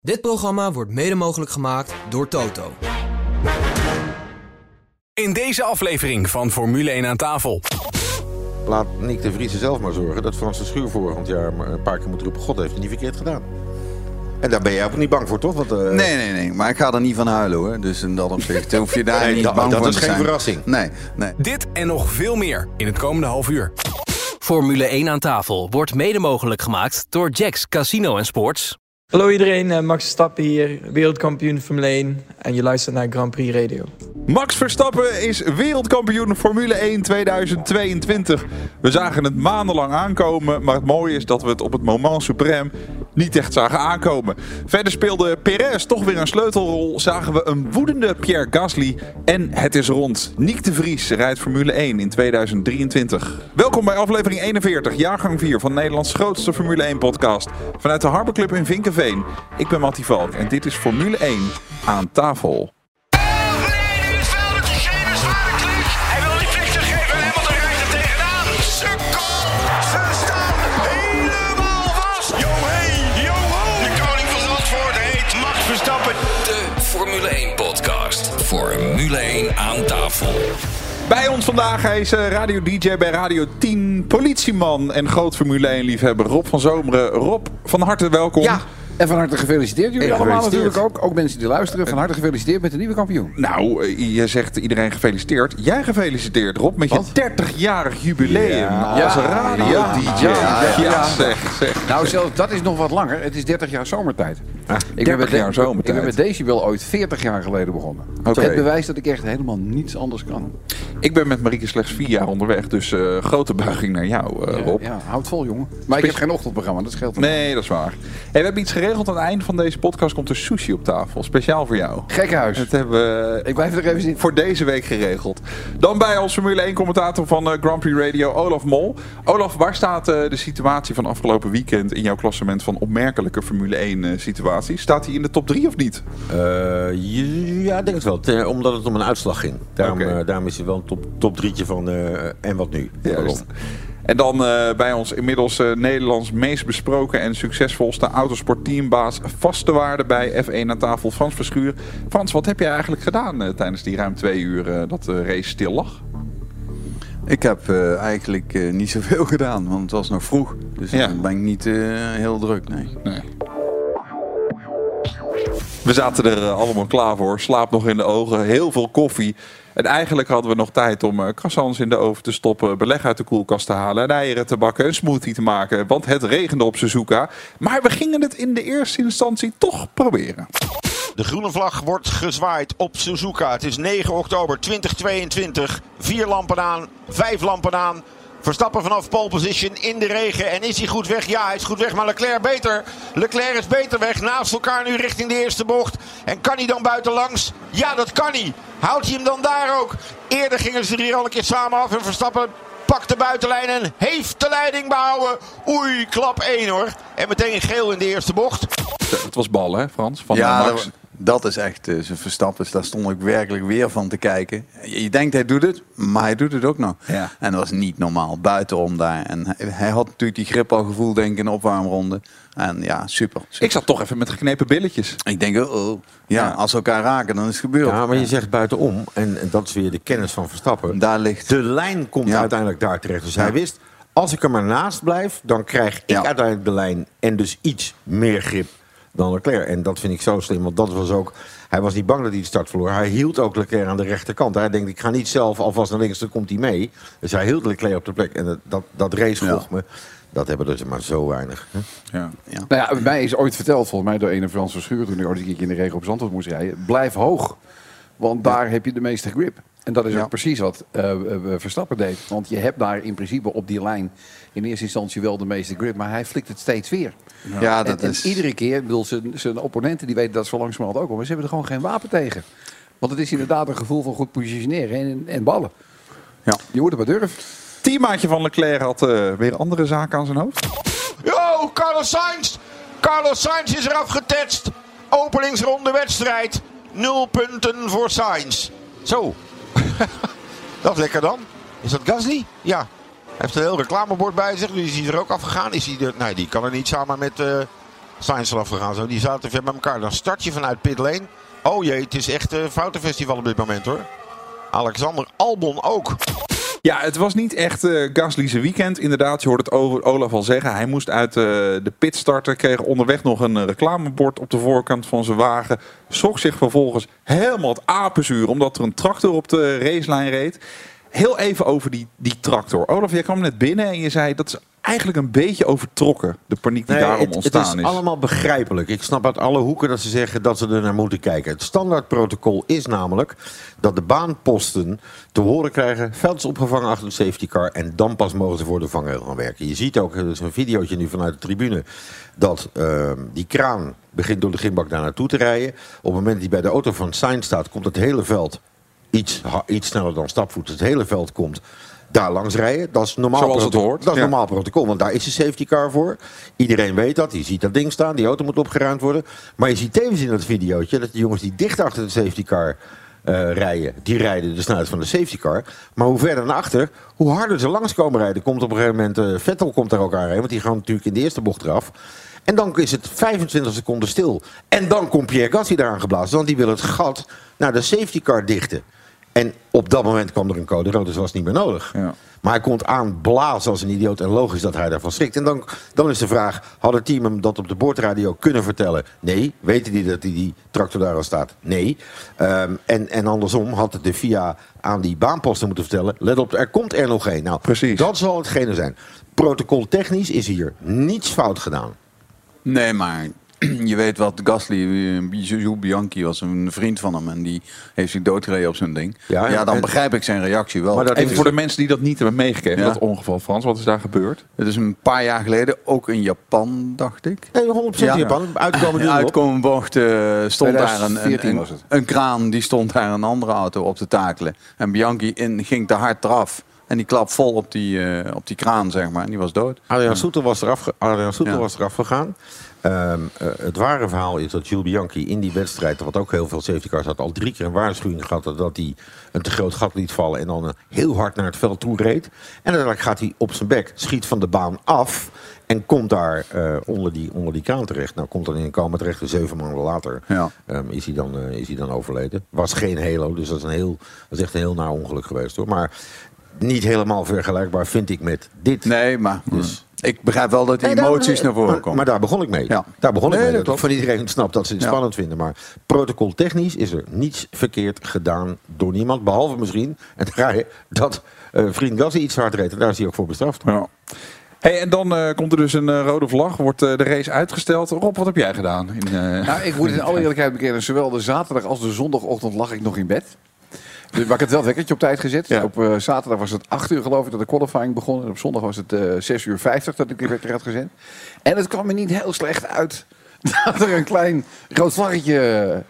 Dit programma wordt mede mogelijk gemaakt door Toto. In deze aflevering van Formule 1 aan tafel. Laat Nick de Vries er zelf maar zorgen dat Frans de Schuur vorig jaar maar een paar keer moet roepen... God heeft het niet verkeerd gedaan. En daar ben jij ook niet bang voor, toch? Want, uh... Nee, nee, nee. Maar ik ga er niet van huilen hoor. Dus in dat opzicht hoef je daar Nee, niet dat- bang dat voor is te geen zijn. verrassing. Nee, nee. Dit en nog veel meer in het komende half uur. Formule 1 aan tafel wordt mede mogelijk gemaakt door Jacks Casino en Sports. Hallo iedereen, eh, Max Verstappen hier, wereldkampioen Formule 1 en je luistert naar Grand Prix Radio. Max Verstappen is wereldkampioen Formule 1 2022. We zagen het maandenlang aankomen, maar het mooie is dat we het op het moment suprême niet echt zagen aankomen. Verder speelde Perez toch weer een sleutelrol, zagen we een woedende Pierre Gasly en het is rond. Nick de Vries rijdt Formule 1 in 2023. Welkom bij aflevering 41, jaargang 4 van Nederlands grootste Formule 1 podcast. Vanuit de Harbor Club in Ik ben Mattie Valk en dit is Formule 1 aan tafel. Er Formule 1 podcast. Formule 1 aan tafel. Bij ons vandaag, hij is eh, radio-dj bij Radio 10, politieman en groot Formule 1-liefhebber Rob van Zomeren. Rob, van harte welkom. Ja, en van harte gefeliciteerd jullie allemaal gefeliciteerd. natuurlijk ook. Ook mensen die luisteren, van harte gefeliciteerd met de nieuwe kampioen. Nou, eh, je zegt iedereen gefeliciteerd. Jij gefeliciteerd, Rob, met Wat? je 30-jarig jubileum Ja. als Ja. radio-dj. Ja. Ja, Ja. zeg, zeg. Nou, zelfs dat is nog wat langer. Het is 30 jaar zomertijd. ik 30 met jaar zomertijd. Ik ben met Decibel ooit 40 jaar geleden begonnen. Oké. Het bewijst dat ik echt helemaal niets anders kan. Ik ben met Marieke slechts vier jaar onderweg, dus eh, grote buiging naar jou, eh, Rob. Ja, houd vol, jongen. Maar ik heb geen ochtendprogramma, dat scheelt. Nee, dat is waar. Hey, we hebben iets geregeld. Aan het eind van deze podcast komt er sushi op tafel. Speciaal voor jou. Gekkenhuis. Dat hebben we Ik blijf er even voor deze week geregeld. Dan bij ons Formule 1 commentator van eh, Grand Prix Radio, Olaf Mol. Olaf, waar staat eh, de situatie van afgelopen weekend in jouw klassement van opmerkelijke Formule 1 eh, situaties? Staat hij in de top 3 of niet? Eh, ja, ik denk het wel. Ten- omdat het om een uitslag ging. Daarom, eh, is hij wel een top, top drietje van eh, en wat nu. Juist. En dan eh, bij ons inmiddels eh, Nederlands meest besproken en succesvolste autosportteambaas vaste waarde bij F1 aan tafel, Frans Verschuur. Frans, wat heb jij eigenlijk gedaan eh, tijdens die ruim twee uur dat de race stil lag? Ik heb eigenlijk niet zoveel gedaan, want het was nog vroeg. Dus Ja. dan ben ik niet heel druk, nee. Nee. We zaten er eh, allemaal klaar voor. Slaap nog in de ogen, heel veel koffie. En eigenlijk hadden we nog tijd om eh croissants in de oven te stoppen, beleg uit de koelkast te halen, en eieren te bakken, een smoothie te maken. Want het regende op Suzuka. Maar we gingen het in de eerste instantie toch proberen. De groene vlag wordt gezwaaid op Suzuka. Het is 9 oktober 2022. Vier lampen aan, vijf lampen aan. Verstappen vanaf pole position in de regen. En is hij goed weg? Ja, hij is goed weg. Maar Leclerc beter. Leclerc is beter weg. Naast elkaar nu richting de eerste bocht. En kan hij dan buitenlangs? Ja, dat kan hij. Houdt hij hem dan daar ook? Eerder gingen ze er hier al een keer samen af. En Verstappen pakt de buitenlijn en heeft de leiding behouden. Oei, klap 1 hoor. En meteen geel in de eerste bocht. Het was bal, hè, Frans? Van ja, eh, Max. Dat, is echt eh, zijn Verstappen. Daar stond ik werkelijk weer van te kijken. Je, je denkt hij doet het, maar hij doet het ook nog. Ja. En dat was niet normaal, buitenom daar. En hij, hij had natuurlijk die grip al gevoeld, denk ik, in de opwarmronde. En ja, super. super. Ik zat toch even met geknepen billetjes. Ik denk, oh, oh. Ja, Ja. als ze elkaar raken, dan is het gebeurd. Ja, maar je zegt buitenom, en, en dat is weer de kennis van Verstappen. Daar ligt... De lijn komt Ja. uiteindelijk daar terecht. Dus Ja. hij wist, als ik er maar naast blijf, dan krijg ik Ja. uiteindelijk de lijn en dus iets meer grip dan Leclerc. En dat vind ik zo slim, want dat was ook... Hij was niet bang dat hij de start verloor. Hij hield ook Leclerc aan de rechterkant. Hij denkt, ik ga niet zelf alvast naar links, dan komt hij mee. Dus hij hield Leclerc op de plek. En dat, dat, dat racegochme, dat hebben er maar zo weinig. hè. Ja. Nou ja, mij is ooit verteld, volgens mij door een Frans Verschuur, toen ik ooit in de regen op Zandvoort moest rijden. Blijf hoog, want daar heb je de meeste grip. En dat is Ja. ook precies wat eh, Verstappen deed. Want je hebt daar in principe op die lijn in eerste instantie wel de meeste grip, maar hij flikt het steeds weer. Ja, dat en, en is... iedere keer, ik bedoel, zijn, zijn opponenten die weten dat zo langzamerhand ook al, maar ze hebben er gewoon geen wapen tegen. Want het is inderdaad een gevoel van goed positioneren en, en ballen. Ja. Je moet het maar durven. Teammaatje van Leclerc had eh, weer andere zaken aan zijn hoofd. Yo, Carlos Sainz. Carlos Sainz is eraf getetst. Openingsronde wedstrijd. Nul punten voor Sainz. Zo. dat is lekker dan. Is dat Gasly? Ja. Heeft een heel reclamebord bij zich. Nu is hij er ook afgegaan. Is hij er... Nee, die kan er niet samen met... eh, Sainz eraf gegaan. Zo, die zaten ver bij elkaar. Dan start je vanuit pit lane. Oh jee, het is echt een foutenfestival op dit moment hoor. Alexander Albon ook. Ja, het was niet echt eh Gasly's weekend. Inderdaad, je hoort het Olaf al zeggen. Hij moest uit eh, de pit starten. Kreeg onderweg nog een eh, reclamebord op de voorkant van zijn wagen. Schrok zich vervolgens helemaal het apenzuur. Omdat er een tractor op de racelijn reed. Heel even over die, die tractor. Olaf, jij kwam net binnen en je zei dat is eigenlijk een beetje overtrokken. De paniek die Nee, daarom het, het ontstaan is is. allemaal begrijpelijk. Ik snap uit alle hoeken dat ze zeggen dat ze er naar moeten kijken. Het standaardprotocol is namelijk dat de baanposten te horen krijgen... veld is opgevangen achter de safety car... en dan pas mogen ze voor de vangrail gaan werken. Je ziet ook, er is een videootje nu vanuit de tribune... dat ehm, die kraan begint door de gimbak daar naartoe te rijden. Op het moment dat hij bij de auto van Sainz staat... komt het hele veld iets, iets sneller dan stapvoet. Het hele veld komt daar langs rijden. Dat is normaal, Zoals het hoort, Dat is ja. normaal protocol, want daar is de safety car voor. Iedereen weet dat, die ziet dat ding staan, die auto moet opgeruimd worden. Maar je ziet tevens in dat videootje dat de jongens die dicht achter de safety car eh, rijden, die rijden de snelheid van de safety car. Maar hoe verder naar achter, hoe harder ze langskomen rijden. Komt op een gegeven moment, eh, Vettel komt daar ook aan rijden, want die gaan natuurlijk in de eerste bocht eraf. En dan is het 25 seconden stil. En dan komt Pierre Gasly eraan geblazen, want die wil het gat naar de safety car dichten. En op dat moment kwam er een code rood, dus was het niet meer nodig. Ja. Maar hij komt aanblazen als een idioot en logisch dat hij daarvan schrikt. En dan, dan is de vraag, had het team hem dat op de boordradio kunnen vertellen? Nee. Weten die dat die, die tractor daar al staat? Nee. Ehm, en, en andersom had de FIA aan die baanposten moeten vertellen... let op, er komt er nog één. Nou, Precies. dat zal hetgene zijn. Protocoltechnisch is hier niets fout gedaan. Nee, maar je weet wat Gasly, eh, Jules Bianchi was een vriend van hem en die heeft zich doodgereden op zijn ding. Ja, dan en- begrijp ik zijn reactie wel. Maar dat Even is- voor de mensen die dat niet hebben meegekregen, Ja. dat ongeval Frans. Wat is daar gebeurd? Het is een paar jaar geleden, ook in Japan, dacht ik. Nee, 100% Ja. Japan. Uitkomen uitkomende bocht eh, stond daar een, 2014 een, was het. een, een kraan, die stond daar een andere auto op te takelen. En Bianchi in, ging te hard eraf. En die klap vol op die, eh, op die kraan, zeg maar. En die was dood. Adriaan Soetel was eraf, Adriaan Soetel Ja. was eraf gegaan. Ehm, eh, het ware verhaal is dat Jules Bianchi in die wedstrijd, wat ook heel veel safety cars had, al drie keer een waarschuwing gehad dat hij een te groot gat liet vallen en dan eh, heel hard naar het veld toe reed. En uiteindelijk gaat hij op zijn bek, schiet van de baan af en komt daar eh, onder, die, onder die kraan terecht. Nou, komt dan in een coma terecht en zeven maanden later Ja. ehm, is, hij dan, is hij dan overleden. Was geen halo, dus dat is, een heel, dat is echt een heel naar ongeluk geweest hoor. Maar niet helemaal vergelijkbaar vind ik met dit. Nee, maar Dus- ik begrijp wel dat die Nee, daar- emoties naar voren komen. Maar daar begon ik mee. Ja. Daar begon ik mee. dat Dat ik van iedereen snapt dat ze het Ja. spannend vinden. Maar protocoltechnisch is er niets verkeerd gedaan door niemand. Behalve misschien, en daar ga je, dat eh, vriend Gassi iets hard reed. En daar is hij ook voor bestraft. Ja. Hey, en dan eh, komt er dus een eh, rode vlag, wordt eh, de race uitgesteld. Rob, wat heb jij gedaan? In, eh, Nou, ik moet in alle eerlijkheid bekennen, zowel de zaterdag als de zondagochtend lag ik nog in bed. Dus, maar ik had wel het wekkertje op tijd gezet. Ja. Op eh, zaterdag was het 8 uur geloof ik dat de qualifying begon. En op zondag was het eh 6 uur 50 dat ik de wekker had gezet. En het kwam me niet heel slecht uit dat er een klein rood vlaggetje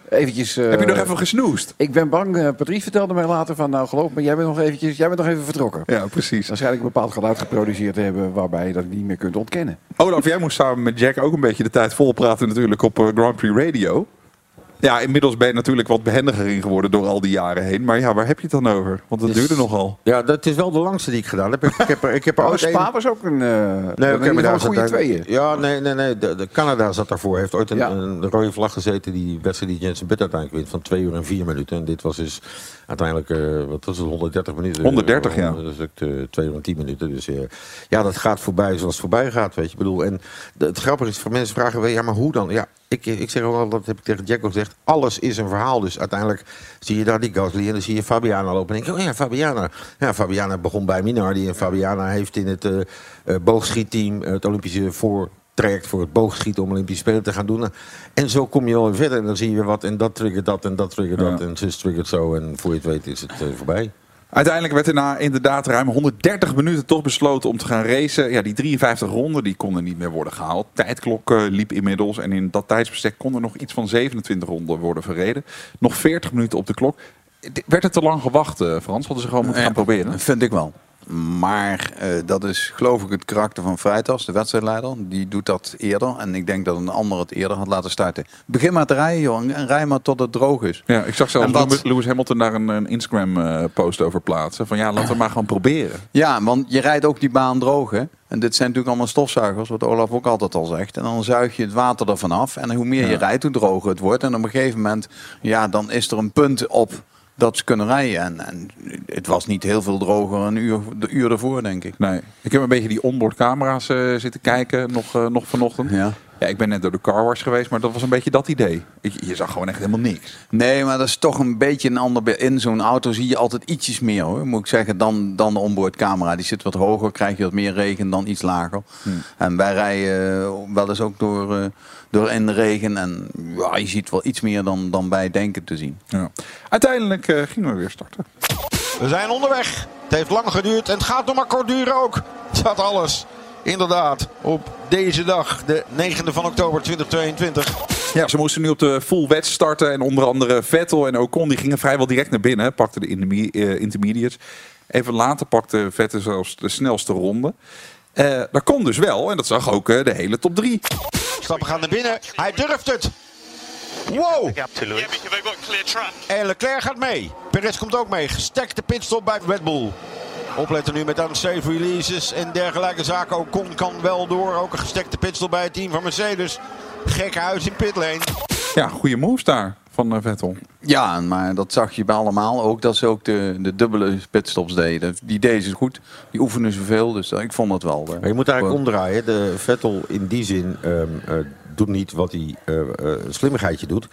eh, eventjes... eh, heb je nog even gesnoest? Ik ben bang, eh Patrice vertelde mij later van, nou geloof me, jij bent nog eventjes, jij bent nog even vertrokken. Ja, precies. Waarschijnlijk een bepaald geluid geproduceerd te hebben waarbij je dat niet meer kunt ontkennen. Olaf, jij moest samen met Jack ook een beetje de tijd volpraten natuurlijk op eh, Grand Prix Radio. Ja, inmiddels ben je natuurlijk wat behendiger in geworden door al die jaren heen. Maar ja, waar heb je het dan over? Want het Dus- duurde nogal. Ja, dat is wel de langste die ik gedaan heb. Ik, ik heb er, ik heb er ooit Spa was ook een, eh Nee, ieder maar daar goede daar- tweeën. Ja, nee, nee, nee. De, de Canada zat daarvoor. Heeft ooit een, Ja. een rode vlag gezeten. Die wedstrijd die Jensen Butler uiteindelijk wint van 2 uur en 4 minuten. En dit was dus uiteindelijk, eh, wat was het, 130 minuten. 130, ja. Dat is ook eh, 2 uur en 10 minuten. Dus eh, ja, dat gaat voorbij zoals het voorbij gaat, weet je. Ik bedoel, en het grappige is, voor mensen vragen, ja, maar hoe dan? Ja, ik, ik zeg wel, dat heb ik tegen Jack ook gezegd. Alles is een verhaal. Dus uiteindelijk zie je daar die Gasly en dan zie je Fabiana lopen. En denk je, oh ja, Fabiana. Ja, Fabiana begon bij Minardi. En Fabiana heeft in het eh eh, boogschietteam het Olympische voortraject voor het boogschieten om Olympische Spelen te gaan doen. En zo kom je wel weer verder. En dan zie je weer wat. En dat triggert dat en dat triggert dat. Ja. En zus triggert zo. En voor je het weet is het eh, voorbij. Uiteindelijk werd er na inderdaad ruim 130 minuten toch besloten om te gaan racen. Ja, die 53 ronden die konden niet meer worden gehaald. Tijdklok eh, liep inmiddels en in dat tijdsbestek kon er nog iets van 27 ronden worden verreden. Nog 40 minuten op de klok. D- Werd het te lang gewacht, eh, Frans? Hadden ze gewoon moeten gaan proberen? Vind ik wel. Maar eh, dat is geloof ik het karakter van Freitas, de wedstrijdleider. Die doet dat eerder. En ik denk dat een ander het eerder had laten starten. Begin maar te rijden, jongen. En rij maar tot het droog is. Ja, ik zag zelfs wat- Lewis- Hamilton daar een, een Instagram-post over plaatsen. Van ja, laten we maar gewoon proberen. Ja, want je rijdt ook die baan droog, hè. En dit zijn natuurlijk allemaal stofzuigers, wat Olaf ook altijd al zegt. En dan zuig je het water ervan af. En hoe meer je rijdt, hoe droger het wordt. En op een gegeven moment, ja, dan is er een punt op dat ze kunnen rijden. En, en het was niet heel veel droger een uur, de uur ervoor, denk ik. Nee, ik heb een beetje die onboardcamera's eh, zitten kijken nog, eh, nog vanochtend. Ja. Ja, ik ben net door de car wash geweest, maar dat was een beetje dat idee. Ik, je zag gewoon echt helemaal niks. Nee, maar dat is toch een beetje een ander. In zo'n auto zie je altijd ietsjes meer hoor, moet ik zeggen, dan, dan de onboardcamera. Die zit wat hoger, krijg je wat meer regen dan iets lager. En wij rijden eh, wel eens ook door, eh, door in de regen. En ja, je ziet wel iets meer dan, dan bij denken te zien. Ja. Uiteindelijk eh, gingen we weer starten. We zijn onderweg. Het heeft lang geduurd en het gaat nog maar kort duren ook. Dat alles. Inderdaad, op deze dag, de 9e van oktober 2022. Ja, ze moesten nu op de full wet starten. En onder andere Vettel en Ocon die gingen vrijwel direct naar binnen. Pakten de eh, intermediates. Even later pakte Vettel zelfs de snelste ronde. Eh dat kon dus wel. En dat zag ook eh, de hele top 3. Stappen gaan naar binnen. Hij durft het. Wow. En Leclerc gaat mee. Perez komt ook mee. Gestekte pitstop bij Red Bull. Opletten nu met unsafe releases en dergelijke zaken. Ocon kan wel door. Ook een gestekte pitstop bij het team van Mercedes. Gekke huis in pitlane. Ja, goede moves daar van eh, Vettel. Ja, maar dat zag je bij allemaal ook. Dat ze ook de, de dubbele pitstops deden. Die deden ze goed. Die oefenen ze veel. Dus ik vond dat wel. eh, Maar je moet eigenlijk omdraaien. De Vettel in die zin ehm, eh, doet niet wat hij eh, eh, een slimmigheidje doet.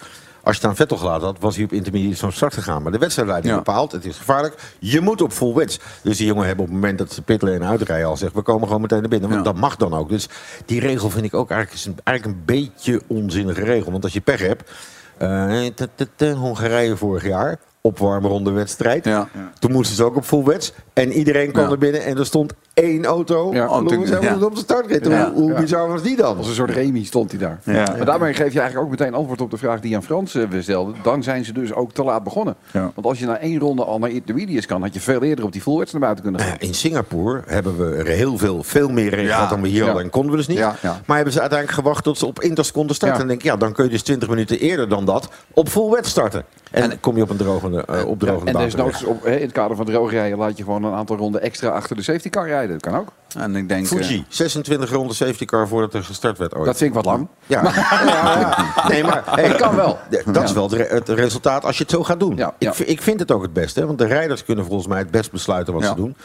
Als je het aan Vettel gelaten had, was hij op intermediate van start gegaan. Maar de wedstrijdleiding Ja. bepaalt, het is gevaarlijk. Je moet op full wets. Dus die jongen hebben op het moment dat ze pitlane uitrijden al zegt... we komen gewoon meteen naar binnen. Want Ja. dat mag dan ook. Dus die regel vind ik ook eigenlijk, is een, eigenlijk een beetje onzinnige regel. Want als je pech hebt... eh, Hongarije vorig jaar, opwarmronde wedstrijd. Ja. Toen moesten ze ook op full wets. En iedereen kwam Ja. er binnen en er stond één auto. Ja. Op de startrit. Ja. Hoe, hoe Ja. bizar was die dan? Als een soort Remy stond hij daar. Ja. Maar daarmee geef je eigenlijk ook meteen antwoord op de vraag die Jan Frans eh, stelde. Dan zijn ze dus ook te laat begonnen. Ja. Want als je na één ronde al naar intermediates kan, had je veel eerder op die full wets naar buiten kunnen gaan. Nou ja, In Singapore hebben we er heel veel, veel meer regen Ja. gehad dan we hier Ja. hadden. En konden we dus niet. Ja, ja. Maar hebben ze uiteindelijk gewacht tot ze op Inters konden starten. Ja. En denk ja, dan kun je dus 20 minuten eerder dan dat op full wet starten. En, kom je op een drogende, eh, op drogende En baan desnoods terecht. op, hè, in het kader van droog rijden laat je gewoon een aantal ronden extra achter de safety car rijden. Dat kan ook. En ik denk... eh, Fuji, 26 ronden safety car voordat er gestart werd ooit. Dat vind ik wat lang. Ja. ja, ja. Nee, maar hey, Dat kan wel. Dat is wel het, re- het resultaat als je het zo gaat doen. Ja, Ik, ik vind het ook het beste. Hè? Want de rijders kunnen volgens mij het best besluiten wat Ja. ze doen.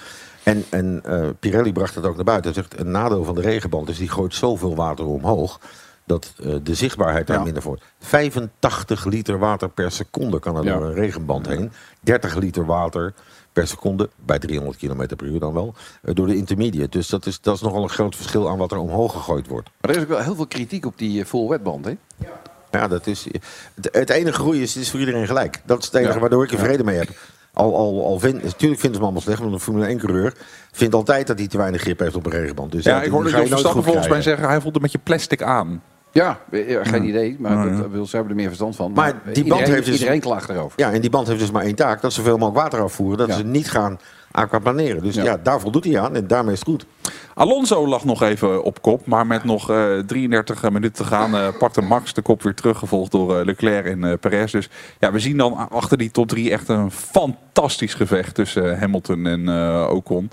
En, en eh, Pirelli bracht het ook naar buiten. Hij zegt, een nadeel van de regenband is die gooit zoveel water omhoog. Dat eh, de zichtbaarheid daar Ja. minder wordt. 85 liter water per seconde kan er Ja. door een regenband heen. 30 liter water per seconde, bij 300 km per uur dan wel, eh, door de intermediate. Dus dat is, dat is nogal een groot verschil aan wat er omhoog gegooid wordt. Maar er is ook wel heel veel kritiek op die eh, full wetband. Hè? Ja, dat is, het, het enige groei is, het is voor iedereen gelijk. Dat is het enige Ja. waardoor ik er vrede mee heb. Al, al, al vind, natuurlijk vinden ze hem allemaal slecht, want een Formule 1-coureur vindt altijd dat hij te weinig grip heeft op een regenband. Dus Ja, ik hoorde Jos Verstappen volgens mij zeggen... hij voelde met je plastic aan. Ja, eh, ja, geen idee. Maar Oh, dat, ja. eh, wil, ze hebben er meer verstand van. Maar eh, die band iedereen, heeft dus- iedereen klaagt erover. Ja, en die band heeft dus maar één taak. Dat ze zoveel mogelijk water afvoeren. Dat Ja. ze niet gaan aquaplaneren. Dus Ja. ja. daar voldoet hij aan en daarmee is het goed. Alonso lag nog even op kop, maar met nog eh, 33 minuten te gaan eh, pakte Max de kop weer terug, gevolgd door Leclerc en eh, Perez. Dus ja, we zien dan achter die top 3 echt een fantastisch gevecht tussen Hamilton en eh, Ocon.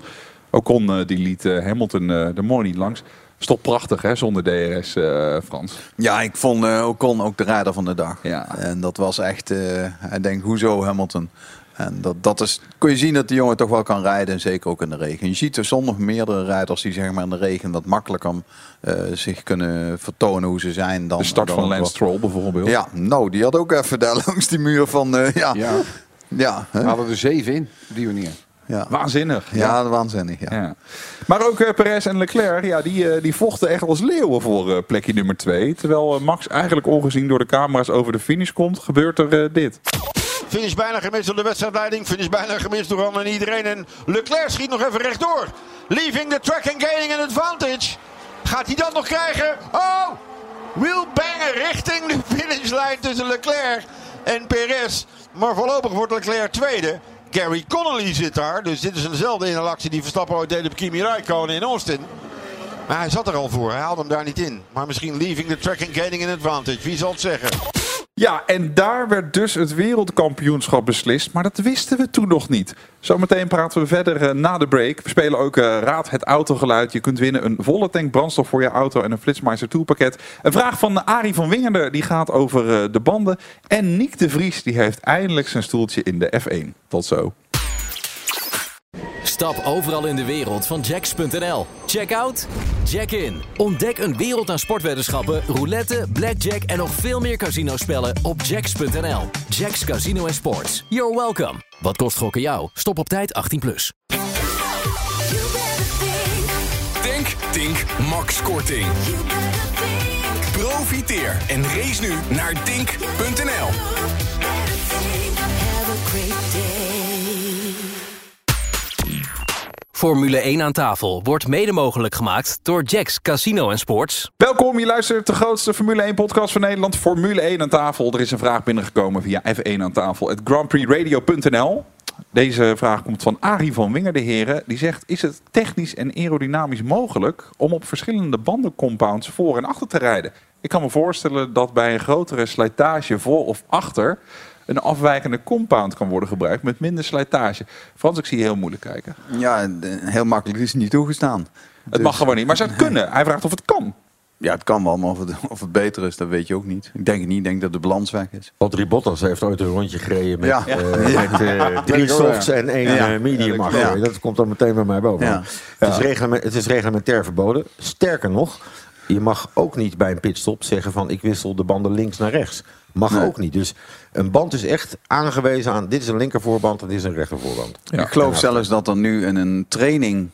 Ocon die liet Hamilton eh, de mooi niet langs. Is toch prachtig hè, zonder DRS, eh, Frans. Ja, ik vond eh, Ocon ook de rijder van de dag. Ja. En dat was echt, eh hij denkt, hoezo Hamilton? En dat, dat is, kon je zien dat die jongen toch wel kan rijden, en zeker ook in de regen. Je ziet er soms meerdere rijders die zeg maar in de regen wat makkelijker eh, zich kunnen vertonen hoe ze zijn. Dan, De start dan van Lance wat- Stroll bijvoorbeeld. Ja, nou, die had ook even daar langs die muur van, eh, ja, ja, Ja, hè? we hadden er zeven in, op die manier. Ja. Waanzinnig. Ja, waanzinnig. Ja. Ja. Maar ook eh, Perez en Leclerc, ja, die, eh, die vochten echt als leeuwen voor eh, plekje nummer 2. Terwijl Max eigenlijk ongezien door de camera's over de finish komt, gebeurt er dit. Finish bijna gemist door de wedstrijdleiding. Finish bijna gemist door Ron en iedereen. En Leclerc schiet nog even rechtdoor. Leaving the track and gaining an advantage. Gaat hij dat nog krijgen? Oh! Wheelbanger richting de finishlijn tussen Leclerc en Perez. Maar voorlopig wordt Leclerc tweede. Gary Connolly zit daar. Dus dit is eenzelfde interactie die Verstappen ooit deed op Kimi Räikkönen in Austin. Maar hij zat er al voor. Hij haalde hem daar niet in. Maar misschien leaving the track and gaining an advantage. Wie zal het zeggen? Ja, en daar werd dus het wereldkampioenschap beslist. Maar dat wisten we toen nog niet. Zometeen praten we verder eh, na de break. We spelen ook eh, Raad het autogeluid. Je kunt winnen een volle tank brandstof voor je auto en een Flitsmeister toolpakket. Een vraag van Arie van Wingerden, die gaat over eh, de banden. En Niek de Vries, die heeft eindelijk zijn stoeltje in de F1. Tot zo. Stap overal in de wereld van Jacks.nl. Check out, check in. Ontdek een wereld aan sportweddenschappen, roulette, blackjack en nog veel meer casinospellen op Jacks.nl. Jacks Casino en Sports. You're welcome. Wat kost gokken jou? Stop op tijd 18+. Plus. Think, Tink, Max Korting. Profiteer en race nu naar Tink.nl. Formule 1 aan tafel wordt mede mogelijk gemaakt door Jacks Casino Sports. Welkom, je luistert de grootste Formule 1 podcast van Nederland. Formule 1 aan tafel. Er is een vraag binnengekomen via F1 aan tafel. Het grandprixradio.nl. Deze vraag komt van Arie van Winger, de heren. Die zegt, is het technisch en aerodynamisch mogelijk om op verschillende bandencompounds voor en achter te rijden? Ik kan me voorstellen dat bij een grotere slijtage voor of achter een afwijkende compound kan worden gebruikt met minder slijtage. Frans, ik zie je heel moeilijk kijken. Ja, heel makkelijk is het niet toegestaan. Het mag gewoon niet, maar zou het kunnen? Hij vraagt of het kan. Ja, het kan wel, maar of het, of het beter is, dat weet je ook niet. Ik denk het niet. Ik denk dat de balans weg is. Valtteri Bottas heeft ooit een rondje gereden met, Ja. eh, Ja. met eh, drie softs en één Ja. eh, medium Ja, achter. ja. Dat komt dan meteen bij mij boven. Ja. Het, is reglement, het is reglementair verboden. Sterker nog, je mag ook niet bij een pitstop zeggen van ik wissel de banden links naar rechts. Mag Nee. ook niet. Dus een band is echt aangewezen aan dit is een linkervoorband en dit is een rechtervoorband. Ja. ik geloof zelfs dat er nu in een training,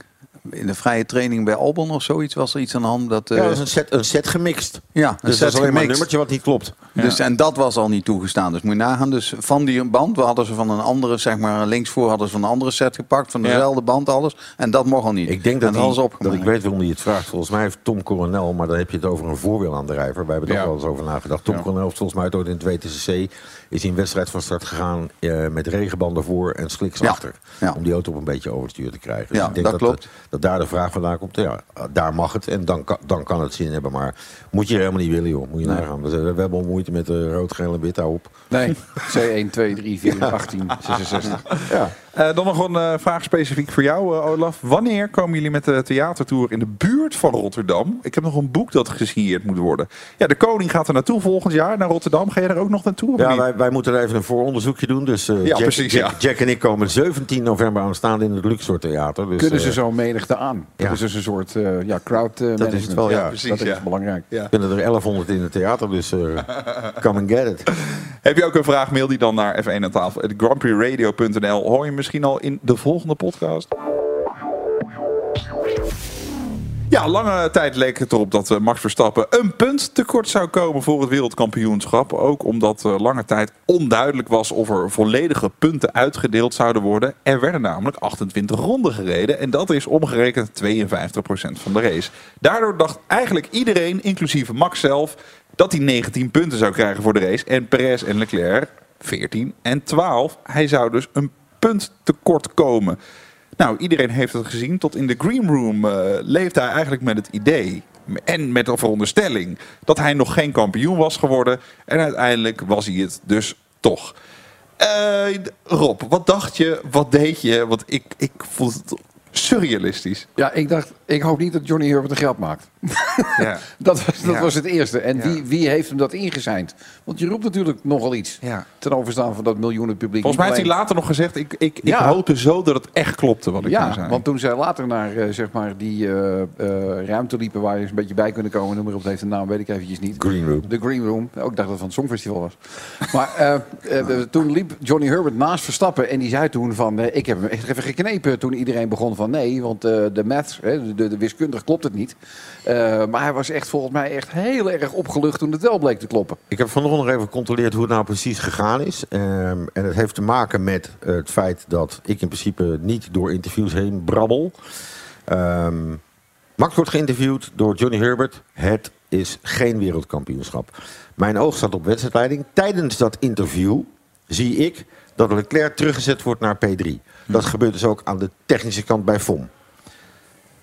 in de vrije training bij Albon of zoiets, was er iets aan de hand. Dat, eh, Ja, dat is een set, een set gemixt. ja, een Dus set dat is alleen maar een nummertje wat niet klopt. Dus, en dat was al niet toegestaan. Dus moet je nagaan. Dus van die band, we hadden ze van een andere, zeg maar linksvoor hadden ze van een andere set gepakt. Van dezelfde band alles. En dat mocht al niet. Ik denk dat, ze dat ik weet waarom hij het vraagt. Volgens mij heeft Tom Coronel, maar dan heb je het over een voorwielaandrijver. Wij hebben er Ja. ook wel eens over nagedacht. Tom Ja. Coronel heeft volgens mij ooit in het WTCC is hij een wedstrijd van start gegaan eh, met regenbanden voor en sliks Ja. achter. Ja. Om die auto op een beetje overstuur te krijgen. Dus Ja, ik denk dat dat, klopt. Dat, daar de vraag vandaan komt. Ja, daar mag het en dan kan, dan kan het zin hebben. Maar moet je helemaal niet willen, joh. Moet je Nee. nagaan. Eh, we hebben al moeite met de rood, geel en wit. Op. Nee, C1, 2, 3, 4, 18, 66. Ja. Eh, dan nog een eh, vraag specifiek voor jou, eh, Olaf. Wanneer komen jullie met de theatertour in de buurt van Rotterdam? Ik heb nog een boek dat gesigneerd moet worden. Ja, de koning gaat er naartoe volgend jaar naar Rotterdam. Ga je er ook nog naartoe? of Ja, wij, wij moeten er even een vooronderzoekje doen. Dus eh, Ja, Jack, precies, Jack, ja. Jack en ik komen 17 november aanstaande in het Luxor Theater. Dus, Kunnen ze zo menigte aan? ja. Dat is dus een soort eh, ja, crowd eh, het management. wel, ja. precies, Dat is ja. belangrijk. Ja. kunnen er 1100 in het theater, dus eh, come and get it. Heb je ook een vraag, mail die dan naar F1 aan tafel. grandprixradio.nl. Hoor je misschien al in de volgende podcast? Ja, lange tijd leek het erop dat eh, Max Verstappen een punt tekort zou komen voor het wereldkampioenschap. Ook omdat eh, lange tijd onduidelijk was of er volledige punten uitgedeeld zouden worden. Er werden namelijk 28 ronden gereden en dat is omgerekend 52% van de race. Daardoor dacht eigenlijk iedereen, inclusief Max zelf, dat hij 19 punten zou krijgen voor de race. En Perez en Leclerc 14 en 12. Hij zou dus een punt tekort komen. Nou, iedereen heeft het gezien. Tot in de green room eh, leefde hij eigenlijk met het idee en met de veronderstelling dat hij nog geen kampioen was geworden. En uiteindelijk was hij het dus toch. Eh, Rob, wat dacht je? Wat deed je? Want ik, ik vond het surrealistisch. Ja, ik dacht, ik hoop niet dat Johnny Herbert een geld maakt. Ja. Dat was, dat Ja. was het eerste. En wie, wie heeft hem dat ingezeind? Want je roept natuurlijk nogal iets. Ja. Ten overstaan van dat miljoenen publiek. Volgens mij heeft hij later nog gezegd: ik, ik, ik hoopte zo dat het echt klopte wat ik ja, zei. want toen zij later naar eh, zeg maar die eh, ruimte liepen waar je eens een beetje bij kunnen komen, noem maar op, het heeft een naam, weet ik eventjes niet. Green Room. De Green Room. Ook ik dacht dat het van het Songfestival was. maar eh, toen liep Johnny Herbert naast Verstappen en die zei toen van, ik heb hem echt even geknepen toen iedereen begon van nee, want de math, hè, de, de wiskundig klopt het niet. Eh, maar hij was echt volgens mij echt heel erg opgelucht toen het wel bleek te kloppen. Ik heb vanochtend nog even gecontroleerd hoe het nou precies gegaan is. Ehm, en het heeft te maken met het feit dat ik in principe niet door interviews heen brabbel. Ehm, Max wordt geïnterviewd door Johnny Herbert. Het is geen wereldkampioenschap. Mijn oog staat op wedstrijdleiding. Tijdens dat interview zie ik dat Leclerc teruggezet wordt naar P3. Dat gebeurt dus ook aan de technische kant bij FOM.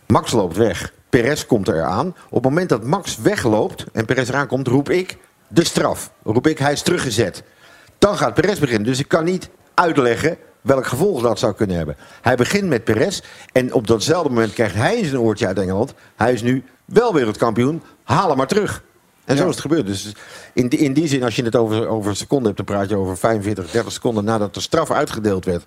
Max loopt weg. Perez komt eraan. Op het moment dat Max wegloopt en Perez eraan komt, roep ik... de straf. Roep ik, hij is teruggezet. Dan gaat Perez beginnen. Dus ik kan niet uitleggen welk gevolg dat zou kunnen hebben. Hij begint met Perez en op datzelfde moment krijgt hij zijn oortje uit Engeland. Hij is nu wel wereldkampioen, haal hem maar terug. En zo is het gebeurd. Dus in die, in die zin, als je het over, over een seconde hebt, dan praat je over 45, 30 seconden nadat de straf uitgedeeld werd.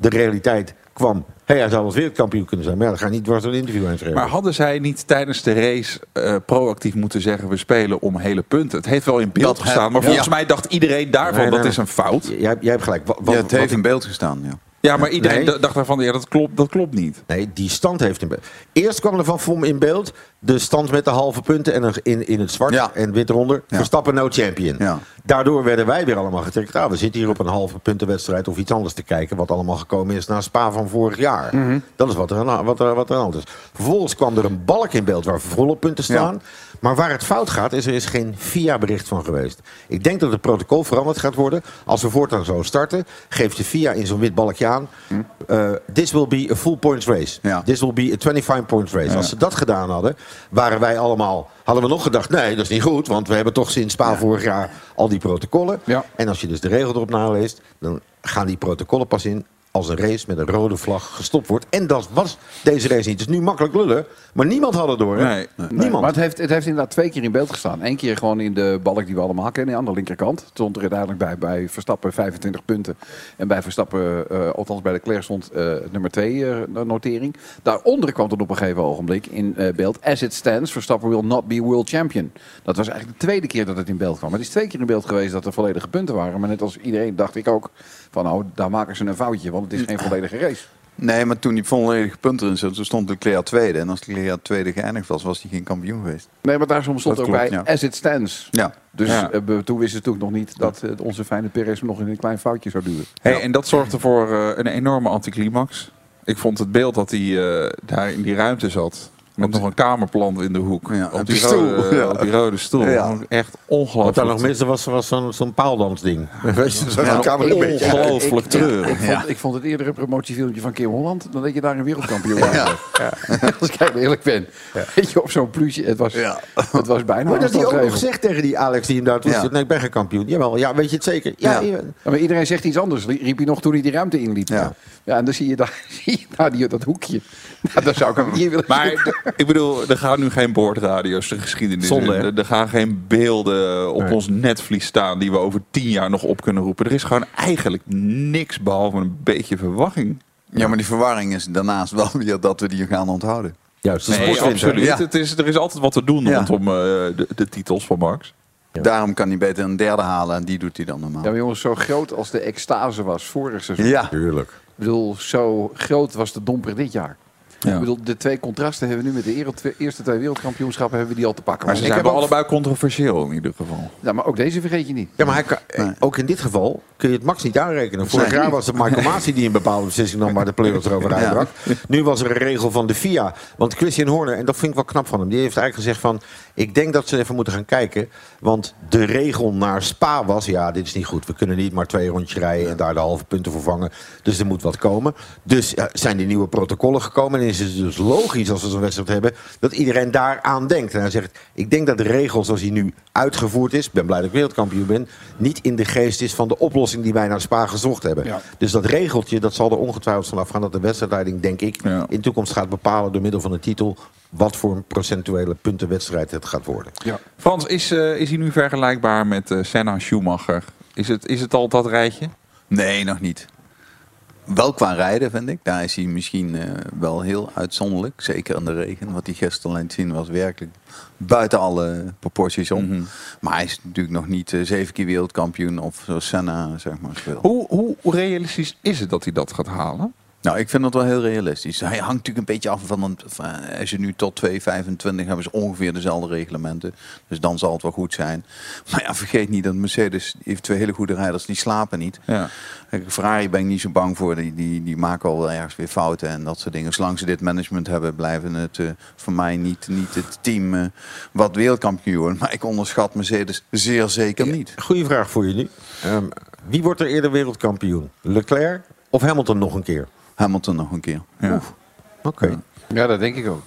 De realiteit kwam. Hé, hij zou wel wereldkampioen kunnen zijn. Maar ja, dan ga je niet dwars door een interview heen schrijven. Maar hadden zij niet tijdens de race eh, proactief moeten zeggen... we spelen om hele punten? Het heeft wel in beeld Dat gestaan. heb- Maar volgens ja. mij dacht iedereen daarvan... Nee, nee, dat nee. is een fout. Jij, jij hebt gelijk. Wat, wat, Ja, het wat heeft in beeld gestaan, ja. Ja, maar iedereen Nee. dacht daarvan... ja, dat klopt, dat klopt niet. Nee, die stand heeft in beeld. Eerst kwam er van VOM in beeld de stand met de halve punten en in, in het zwart Ja. en wit eronder. Ja. Verstappen no champion. Ja. Daardoor werden wij weer allemaal getrekt. Ah, we zitten hier op een halve puntenwedstrijd of iets anders te kijken. Wat allemaal gekomen is na Spa van vorig jaar. Mhm. Dat is wat er, aan, wat, er, wat er aan de hand is. Vervolgens kwam er een balk in beeld waar volle punten staan. Maar waar het fout gaat, is er is geen FIA-bericht van geweest. Ik denk dat het protocol veranderd gaat worden. Als we voortaan zo starten, geeft de FIA in zo'n wit balkje aan. eh, this will be a full points race. Ja. This will be a 25 points race. Als ze dat gedaan hadden, waren wij allemaal. Hadden we nog gedacht, nee, dat is niet goed. Want we hebben toch sinds Spa vorig jaar al die protocollen. En als je dus de regel erop naleest, dan gaan die protocollen pas in als een race met een rode vlag gestopt wordt. En dat was deze race niet. Het is nu makkelijk lullen, maar niemand had het door. Hè? Nee. Niemand. Maar het heeft, het heeft inderdaad twee keer in beeld gestaan. Eén keer gewoon in de balk die we allemaal kennen, aan de linkerkant. Het stond er uiteindelijk bij, bij Verstappen 25 punten. En bij Verstappen, eh, althans bij de Claire stond eh, nummer 2 notering. Daaronder kwam het op een gegeven ogenblik in eh, beeld. As it stands, Verstappen will not be world champion. Dat was eigenlijk de tweede keer dat het in beeld kwam. Maar het is twee keer in beeld geweest dat er volledige punten waren. Maar net als iedereen dacht ik ook van nou, daar maken ze een foutje. Want het is geen volledige race. Nee, maar toen die volledige punten erin zat, toen stond Leclerc tweede. En als Leclerc tweede geëindigd was, was hij geen kampioen geweest. Nee, maar daar stond Dat ook klopt, bij ja. as it stands. Ja. Dus Ja. eh, we- toen wisten ze natuurlijk nog niet dat eh, onze fijne Perez nog in een klein foutje zou duwen. Hey, En dat zorgde voor eh, een enorme anticlimax. Ik vond het beeld dat hij eh, daar in die ruimte zat. Met nog een kamerplant in de hoek. Ja, op, die stoel, rode, ja. op die rode stoel. Ja. Echt Wat daar ongelooflijk. nog miste was, was zo'n zo'n paaldansding. Weet je, zo'n Ja, kamer een beetje. ongelooflijk Ik, treurig. vond, ik vond het eerder een promotiefilmpje van Kim Holland dan dat je daar een wereldkampioen was. Als ik heel eerlijk ben. Weet je, op zo'n pluche. Het was, Ja. het was bijna Maar dat hij ook nog gezegd tegen die Alex die hem daar toe Ja. zit. Nee, ik ben geen kampioen. Jawel, ja, weet je het zeker? Ja, Ja. ja. Ja, maar iedereen zegt iets anders, riep hij nog toen hij die ruimte inliep. Ja. Ja, en dan zie je daar, zie je daar die, dat hoekje. Nou, daar zou ik hem hier willen Maar ik bedoel, er gaan nu geen boordradio's de geschiedenis Zonde, in. Er, er gaan geen beelden op Nee. ons netvlies staan die we over tien jaar nog op kunnen roepen. Er is gewoon eigenlijk niks behalve een beetje verwachting. Ja, maar die verwarring is daarnaast wel weer dat we die gaan onthouden. Juist, Nee, absoluut. Ja. Het is, er is altijd wat te doen Ja. rondom eh, de, de titels van Max. Ja. Daarom kan hij beter een derde halen en die doet hij dan normaal. Ja, maar jongens, zo groot als de extase was vorig seizoen. Ja, Tuurlijk. Ik bedoel, zo groot was de domper dit jaar. Ja. Ik bedoel, de twee contrasten hebben we nu met de eerste twee wereldkampioenschappen hebben we die al te pakken. Maar ze Ik zijn ook- allebei controversieel in ieder geval. Ja, maar ook deze vergeet je niet. Ja, maar hij kan, eh, Nee. ook in dit geval kun je het Max niet aanrekenen. Vorig jaar was het Michael Masi die een bepaalde beslissing nam waar de players erover uitbrak. Nu was er een regel van de FIA. Want Christian Horner, en dat vind ik wel knap van hem, die heeft eigenlijk gezegd van... ik denk dat ze even moeten gaan kijken. Want de regel naar Spa was, ja, dit is niet goed. We kunnen niet maar twee rondjes rijden en daar de halve punten voor vangen. Dus er moet wat komen. Dus zijn die nieuwe protocollen gekomen. En is het dus logisch als we zo'n wedstrijd hebben... dat iedereen daaraan denkt. En hij zegt, ik denk dat de regel zoals die nu uitgevoerd is... ik ben blij dat ik wereldkampioen ben... niet in de geest is van de oplossing die wij naar Spa gezocht hebben. Ja. Dus dat regeltje, dat zal er ongetwijfeld vanaf gaan... dat de wedstrijdleiding, denk ik, Ja. in de toekomst gaat bepalen... door middel van een titel... wat voor een procentuele puntenwedstrijd het gaat worden. Ja. Frans, is, eh, is hij nu vergelijkbaar met eh, Senna Schumacher? Is het, is het al dat rijtje? nee, nog niet. Wel qua rijden, vind ik. Daar is hij misschien eh, wel heel uitzonderlijk. Zeker in de regen. Wat hij gisteren liet zien was werkelijk buiten alle proporties om. Mhm. Maar hij is natuurlijk nog niet zeven keer wereldkampioen of zoals Senna, zeg maar. Hoe, hoe realistisch is het dat hij dat gaat halen? Nou, ik vind het wel heel realistisch. Hij hangt natuurlijk een beetje af van, een, van als je nu tot 2,25 hebben ze ongeveer dezelfde reglementen. Dus dan zal het wel goed zijn. Maar ja, vergeet niet dat Mercedes die heeft twee hele goede rijders, die slapen niet. Ja. Ferrari ben ik niet zo bang voor. Die, die, die maken al wel ergens weer fouten en dat soort dingen. Zolang ze dit management hebben, blijven het eh, voor mij niet, niet het team eh, wat wereldkampioen wordt. Maar ik onderschat Mercedes zeer zeker niet. Goeie vraag voor jullie. Ehm, wie wordt er eerder wereldkampioen? Leclerc of Hamilton nog een keer? Hamilton nog een keer. Ja. Oké. ja, dat denk ik ook.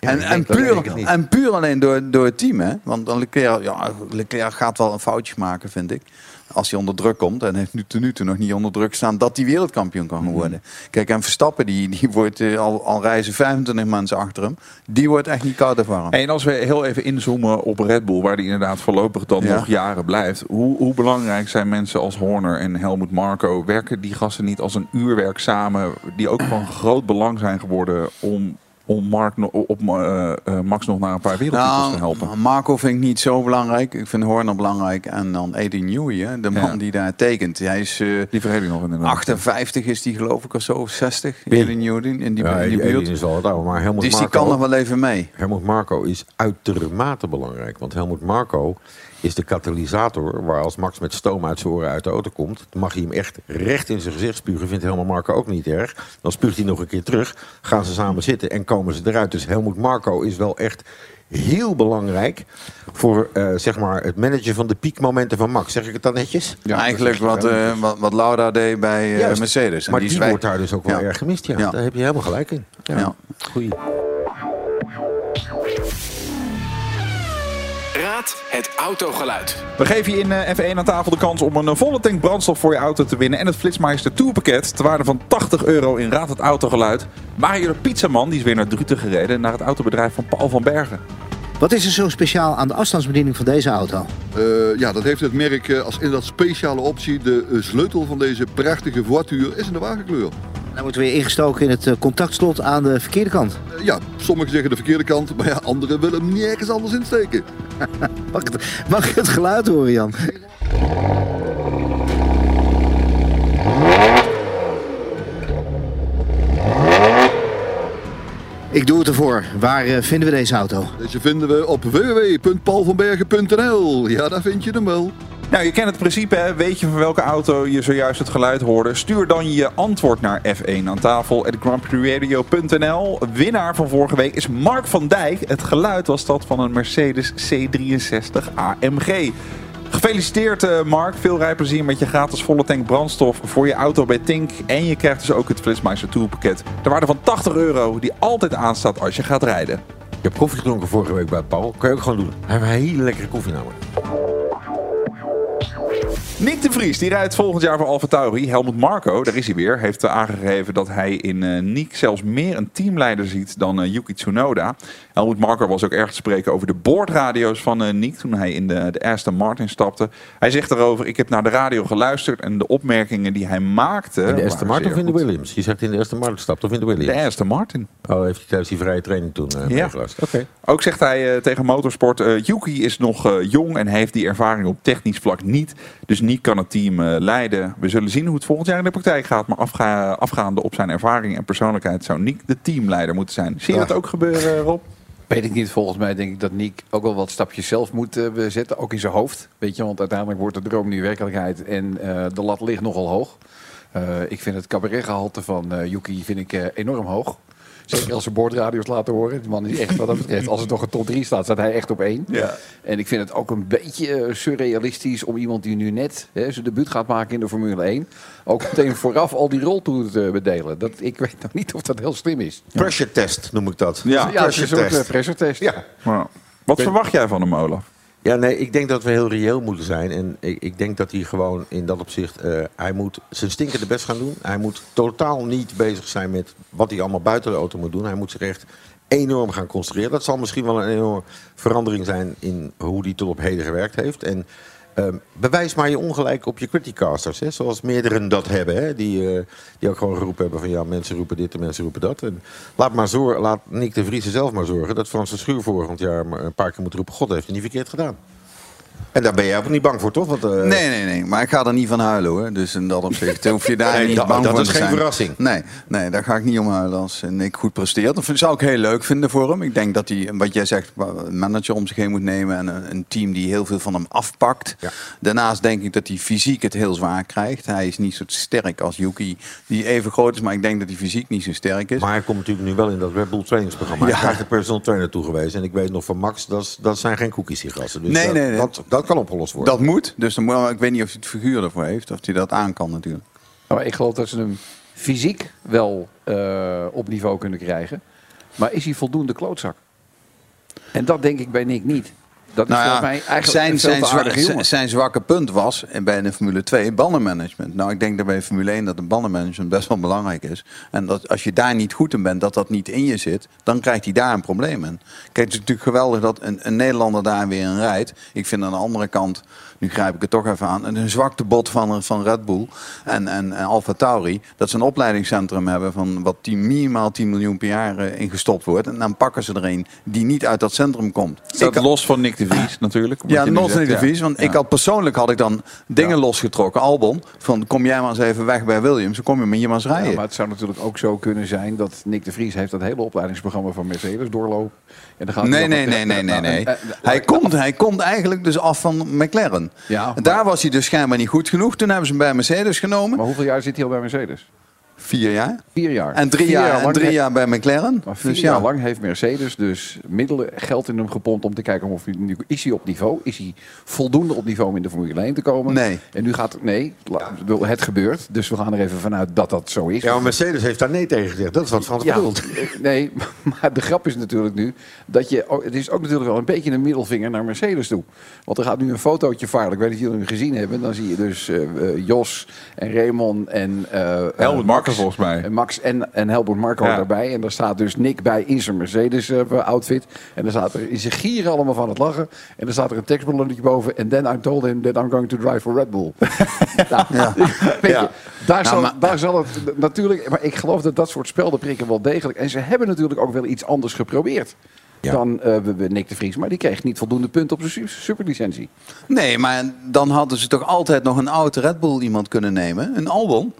En, puur, en puur alleen door, door het team, hè? Want dan Leclerc, ja, Leclerc gaat wel een foutje maken, vind ik. Als hij onder druk komt. En heeft nu ten nu toe nog niet onder druk staan dat hij wereldkampioen kan Mhm. worden. Kijk, en Verstappen, die, die wordt eh, al, al reizen 25 mensen achter hem. Die wordt echt niet koud ervan. En als we heel even inzoomen op Red Bull, waar die inderdaad voorlopig dan Ja. nog jaren blijft. Hoe, hoe belangrijk zijn mensen als Horner en Helmut Marko? Werken die gasten niet als een uurwerk samen, die ook van groot belang zijn geworden om, om Mark, op, eh, eh, Max nog naar een paar wereldtitels te helpen? Nou, Marco vind ik niet zo belangrijk. Ik vind Horner belangrijk. En dan Eddie Newey, hè, de man Ja. die daar tekent. Hij is eh, Die vergeet ik nog inderdaad. 58 is die geloof ik of zo, of 60. Wie? Eddie Newey in die, Ja, in die die buurt. is al wat ouder, maar Helmut Dus die Marko... kan nog wel even mee. Helmut Marko is uitermate belangrijk. Want Helmut Marko is de katalysator waar als Max met stoom uit zijn oren uit de auto komt, dan mag hij hem echt recht in zijn gezicht spugen. Vindt Helmut Marko ook niet erg. Dan spuugt hij nog een keer terug, gaan ze samen zitten en komen ze eruit. Dus Helmut Marko is wel echt heel belangrijk voor eh, zeg maar het managen van de piekmomenten van Max. Zeg ik het dan netjes? Eigenlijk wat, eh, wat, wat Lauda deed bij eh. En maar die wordt daar dus ook wel Ja. erg gemist. Ja. Ja. Daar heb je helemaal gelijk in. Ja. Goeie. Het autogeluid. We geven je in eh, F1 aan tafel de kans om een eh, volle tank brandstof voor je auto te winnen. En het Flitsmeister Tourpakket ter waarde van 80 euro in Raad het Autogeluid. Mario de Pizzaman die is weer naar Druten gereden. Naar het autobedrijf van Paul van Bergen. Wat is er zo speciaal aan de afstandsbediening van deze auto? Eh, ja, dat heeft het merk als inderdaad speciale optie. De sleutel van deze prachtige voituur is in de wagenkleur. Dan wordt weer ingestoken in het contactslot aan de verkeerde kant. Ja, sommigen zeggen de verkeerde kant, maar ja, anderen willen hem nergens anders insteken. Mag het, mag het geluid horen, Jan? Ik doe het ervoor. Waar eh, vinden we deze auto? Deze vinden we op www.paulvanbergen.nl. Ja, daar vind je hem wel. Nou, je kent het principe, weet je van welke auto je zojuist het geluid hoorde? Stuur dan je antwoord naar F1 aan tafel grandprixradio.nl. Winnaar van vorige week is Mark van Dijk. Het geluid was dat van een Mercedes C63 AMG. Gefeliciteerd eh, Mark, veel rijplezier met je gratis volle tank brandstof voor je auto bij Tink. En je krijgt dus ook het Flitsmeister Tourpakket. De waarde van 80 euro die altijd aanstaat als je gaat rijden. Ik heb koffie gedronken vorige week bij Paul. Kan je ook gewoon doen. Hij heeft een hele lekkere koffie namelijk. Nick de Vries, die rijdt volgend jaar voor Alfa. Helmut Marko, daar is hij weer, heeft aangegeven dat hij in eh Nick zelfs meer een teamleider ziet dan eh, Yuki Tsunoda. Helmut Marko was ook erg te spreken over de boordradio's van eh Nick toen hij in de, de Aston Martin stapte. Hij zegt daarover, ik heb naar de radio geluisterd en de opmerkingen die hij maakte... In de Aston Martin of in de. Williams? Je zegt in de Aston Martin stapt of in de De Williams? Aston Martin. Oh, heeft hij tijdens die vrije training toen uh, Ja. meegeluisterd? Oké. Ook zegt hij eh, tegen Motorsport, eh Yuki is nog jong en heeft die ervaring op technisch vlak niet. Dus Nick kan het team leiden. We zullen zien hoe het volgend jaar in de praktijk gaat. Maar afga afgaande op zijn ervaring en persoonlijkheid zou Nick de teamleider moeten zijn. Zie je dat ook gebeuren, Rob? Weet ik niet. Volgens mij denk ik dat Nick ook wel wat stapjes zelf moet eh, zetten. Ook in zijn hoofd. Weet je, want uiteindelijk wordt de droom nu werkelijkheid. En eh, de lat ligt nogal hoog. Eh, ik vind het cabaretgehalte van Yuki vind ik, enorm hoog. Zeker als ze boordradio's laten horen. De man is echt wat dat betreft. Als het nog een top 3 staat, staat hij echt op één. Ja. En ik vind het ook een beetje eh, surrealistisch om iemand die nu net hè, zijn debuut gaat maken in de Formule 1. Ook meteen vooraf al die rol toe te bedelen. Dat, ik weet nog niet of dat heel slim is. Pressure test noem ik dat. Ja. Ja, het is een soort test. eh, pressure test. Ja. Wat verwacht jij van hem, Olaf? Ja, nee, ik denk dat we heel reëel moeten zijn. En ik, ik denk dat hij gewoon in dat opzicht... eh, hij moet zijn stinkende best gaan doen. Hij moet totaal niet bezig zijn met wat hij allemaal buiten de auto moet doen. Hij moet zich echt enorm gaan concentreren. Dat zal misschien wel een enorme verandering zijn in hoe hij tot op heden gewerkt heeft. En ehm, bewijs maar je ongelijk op je criticasters. Hè, zoals meerdere dat hebben. Hè, die, eh, die ook gewoon geroepen hebben van ja, mensen roepen dit en mensen roepen dat. Laat, maar zor laat Nick de Vries zelf maar zorgen dat Frans de Schuur volgend jaar een paar keer moet roepen... God heeft het niet verkeerd gedaan. En daar ben jij ook niet bang voor, toch? Want, eh, Nee, nee, nee. Maar ik ga er niet van huilen hoor. Dus in dat opzicht hoef je daar Nee, niet dat- bang dat voor is te geen verrassing. Nee, nee, daar ga ik niet om huilen als Nick goed presteert. Dat zou ik heel leuk vinden voor hem. Ik denk dat hij, wat jij zegt, een manager om zich heen moet nemen. En een, een team die heel veel van hem afpakt. Ja. Daarnaast denk ik dat hij fysiek het heel zwaar krijgt. Hij is niet zo sterk als Yuki, die even groot is. Maar ik denk dat hij fysiek niet zo sterk is. Maar hij komt natuurlijk nu wel in dat Red Bull trainingsprogramma. Ja. Hij krijgt de personal trainer toegewezen. En ik weet nog van Max, dat, dat zijn geen cookies die gasten. Dus Nee, dat, nee, nee. Dat kan opgelost worden. Dat moet. Dus dan moet, ik weet niet of hij het figuur ervoor heeft. Of hij dat aan kan natuurlijk. Maar ik geloof dat ze hem fysiek wel eh, op niveau kunnen krijgen. Maar is hij voldoende klootzak? En dat denk ik bij Nick niet. Dat is Nou ja, mij eigenlijk zijn, een zijn, zijn, zwakke punt was en bij de Formule 2 bandenmanagement. Nou, ik denk dat bij Formule 1 dat de bandenmanagement best wel belangrijk is. En dat als je daar niet goed in bent, dat dat niet in je zit, dan krijgt hij daar een probleem in. Kijk, het is natuurlijk geweldig dat een, een Nederlander daar weer in rijdt. Ik vind aan de andere kant, nu grijp ik het toch even aan, een zwaktebod van, van Red Bull en, en, en Alfa Tauri, dat ze een opleidingscentrum hebben van wat 10, minimaal 10 miljoen per jaar eh, ingestopt wordt. En dan pakken ze er een die niet uit dat centrum komt. Staat Ik- los van Nick de Vries natuurlijk. ja, de. Vries. Want ik had persoonlijk had ik dan dingen losgetrokken. Albon, van kom jij maar eens even weg bij Williams. Dan kom je met je maar eens rijden. Maar het zou natuurlijk ook zo kunnen zijn dat Nick de Vries heeft dat hele opleidingsprogramma van Mercedes doorlopen. En dan gaat Nee, nee, nee, nee, nee, nee. Eh, eh, Hij komt, hij komt eigenlijk dus af van McLaren. Ja, Daar was hij dus schijnbaar niet goed genoeg. Toen hebben ze hem bij Mercedes genomen. Maar hoeveel jaar zit hij al bij Mercedes? Vier jaar. Vier jaar. En drie, Vier jaar, en drie jaar bij McLaren. Maar vier Dus jaar ja. lang heeft Mercedes dus middelen, geld in hem gepompt om te kijken of hij, nu- is hij op niveau. Is hij voldoende op niveau om in de Formule 1 te komen? Nee. En nu gaat nee, ik bedoel, het gebeurt. Dus we gaan er even vanuit dat dat zo is. Ja, maar Mercedes heeft daar nee tegen gezegd. Dat is wat Frans Ja, bedoelt. eh, nee, maar de grap is natuurlijk nu dat je. Het is ook natuurlijk wel een beetje een middelvinger naar Mercedes toe. Want er gaat nu een fotootje varen. Ik weet niet of jullie hem gezien hebben. Dan zie je dus eh, eh, Jos en Raymond en. eh, eh, Helmut Max. Volgens mij. En Max en, en Helmut Marco Ja. daarbij. En daar staat dus Nick bij in zijn Mercedes-outfit. en dan staat er in zijn gieren allemaal van het lachen. En dan staat er een tekstballonnetje boven. En then I told him that I'm going to drive for Red Bull. nou, weet je, daar, zal, maar- daar zal het natuurlijk... Maar ik geloof dat dat soort speldenprikken wel degelijk... En ze hebben natuurlijk ook wel iets anders geprobeerd. Ja. Dan eh, Nick de Vries. Maar die kreeg niet voldoende punten op zijn su- superlicentie. Nee, maar dan hadden ze toch altijd nog een oude Red Bull iemand kunnen nemen. Een Albon.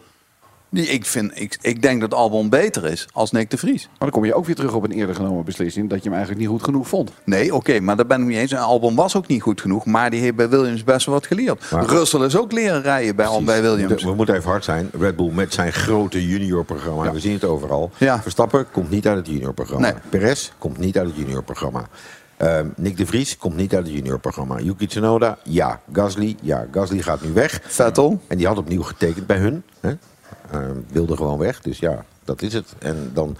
Die, ik, vind, ik, ik denk dat Albon beter is als Nick de Vries. Maar dan kom je ook weer terug op een eerder genomen beslissing... dat je hem eigenlijk niet goed genoeg vond. Nee, oké, maar daar ben ik niet eens. En Albon was ook niet goed genoeg, maar die heeft bij Williams best wel wat geleerd. Maar- Russell is ook leren rijden bij, bij Williams. We moeten even hard zijn. Red Bull met zijn grote juniorprogramma. We zien het overal. Ja. Verstappen komt niet uit het juniorprogramma. Nee. Perez komt niet uit het juniorprogramma. Ehm Nick de Vries komt niet uit het juniorprogramma. Yuki Tsunoda, ja. Gasly, ja. Gasly gaat nu weg. Vettel. En die had opnieuw getekend bij hun. Hè? Ehm, wilde gewoon weg. Dus ja, dat is het. En dan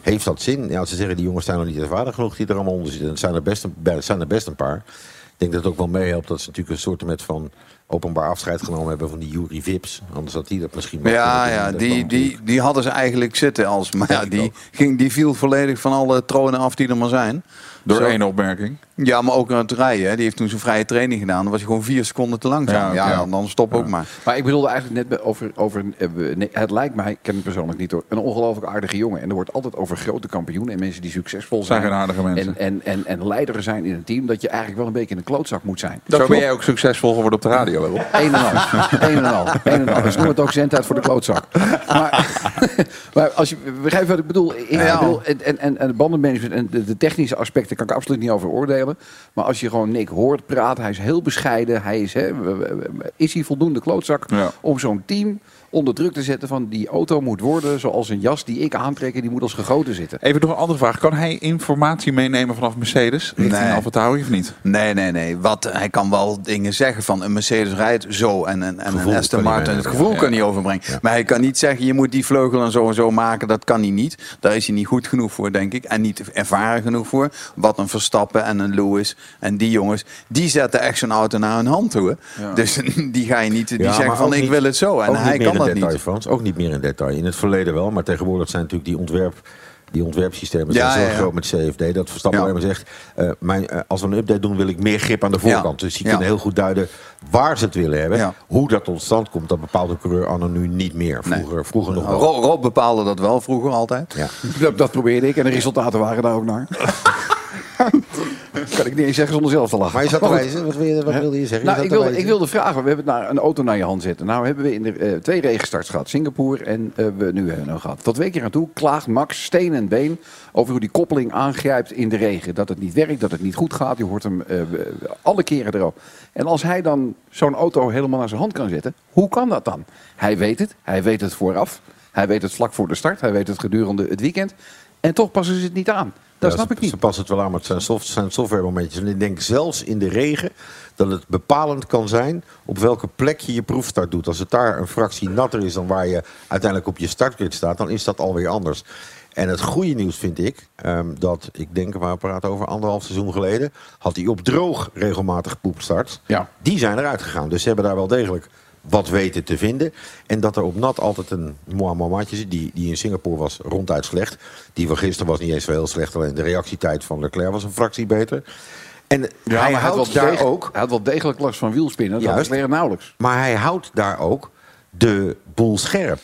heeft dat zin. Ja, ze zeggen die jongens zijn nog niet ervaren genoeg die er allemaal onder zitten. Het zijn er best een, zijn er best een paar. Ik denk dat het ook wel meehelpt dat ze natuurlijk een soort met van openbaar afscheid genomen hebben van die Jury Vips. Anders had hij dat misschien Ja, ja die, die, die hadden ze eigenlijk zitten als. Maar ja, die, ging, die viel volledig van alle tronen af die er maar zijn. Door Zo. één opmerking. Ja, maar ook aan het rijden. hè. Die heeft toen zijn vrije training gedaan. Dan was hij gewoon vier seconden te langzaam. Ja, Ja, oké. dan stop ook maar. Maar ik bedoelde eigenlijk net over... over eh, nee, het lijkt mij, ik ken hem persoonlijk niet hoor... een ongelooflijk aardige jongen. En er wordt altijd over grote kampioenen... en mensen die succesvol zijn... Zijn geen aardige mensen. En, en, en, en leideren zijn in een team... dat je eigenlijk wel een beetje een klootzak moet zijn. Zo ben jij ook succesvol geworden op de radio, wel. Een en al. Een en al. Een en al. Dus noem het ook zendtijd voor de klootzak. Maar, maar als je begrijpt wat ik bedoel. Ik Ja. bedoel en, en, en, en het bandenmanagement en de, de technische aspecten kan ik absoluut niet over oordelen. Maar als je gewoon Nick hoort praten, hij is heel bescheiden. Hij is, hè, is hij voldoende klootzak Ja. om zo'n team onder druk te zetten van die auto moet worden zoals een jas die ik aantrek en die moet als gegoten zitten. Even nog een andere vraag. Kan hij informatie meenemen vanaf Mercedes richting Nee. Alfa of niet? Nee, nee, nee. Wat, hij kan wel dingen zeggen van een Mercedes rijdt zo en, en, en een Aston Martin. Het gevoel ja. kan hij overbrengen. Maar hij kan niet zeggen je moet die vleugel en zo en zo maken. Dat kan hij niet. Daar is hij niet goed genoeg voor, denk ik. En niet ervaren genoeg voor. Wat een Verstappen en een Lewis en die jongens. Die zetten echt zo'n auto naar hun hand toe. Ja. Dus die ga je niet. Die Ja, zeggen van ik niet- wil het zo. En hij kan in detail, niet. Frans. Ook niet meer in detail. In het verleden wel, maar tegenwoordig zijn natuurlijk die ontwerp... Die ontwerpsystemen Ja, zijn zo ja, ja. groot met CFD dat Verstappen Ja. alleen maar zegt: eh, mijn, eh, als we een update doen, wil ik meer grip aan de voorkant. Ja. Dus die Ja. kunnen heel goed duiden waar ze het willen hebben. Ja. Hoe dat tot stand komt, dat bepaalt de coureur anno nu niet meer. Vroeger, vroeger nog wel. Rob, Rob bepaalde dat wel vroeger altijd. Ja. Dat, dat probeerde ik en de resultaten waren daar ook naar. kan ik niet eens zeggen zonder zelf te lachen. Maar je zat te wijzen. Wat, wil je, wat wilde je zeggen? Je Nou, ik wilde, ik wilde vragen, we hebben naar een auto naar je hand zetten. Nou hebben we in de eh, twee regenstarts gehad, Singapore en eh, we nu hebben we nog gehad. Tot twee keer aan toe klaagt Max steen en been over hoe die koppeling aangrijpt in de regen. Dat het niet werkt, dat het niet goed gaat. Je hoort hem eh, alle keren erop. En als hij dan zo'n auto helemaal naar zijn hand kan zetten, hoe kan dat dan? Hij weet het, hij weet het vooraf. Hij weet het vlak voor de start, hij weet het gedurende het weekend. En toch passen ze het niet aan. Dat Ja, snap ik niet. Ze passen het wel aan, maar het zijn, soft, zijn software momentjes. En ik denk zelfs in de regen dat het bepalend kan zijn op welke plek je je proefstart doet. Als het daar een fractie natter is dan waar je uiteindelijk op je startgrid staat, dan is dat alweer anders. En het goede nieuws vind ik, ehm, dat ik denk, we praten over anderhalf seizoen geleden, had hij op droog regelmatig poepstart. Ja. Die zijn eruit gegaan. Dus ze hebben daar wel degelijk wat weten te vinden. En dat er op nat altijd een Mohamadje zit, die, die in Singapore was ronduit slecht. Die van gisteren was niet eens zo heel slecht, alleen de reactietijd van Leclerc was een fractie beter. En hij had houdt daar degelijk- ook... Hij had wel degelijk last van wielspinnen. Dat Juist. weer nauwelijks. Maar hij houdt daar ook de boel scherp.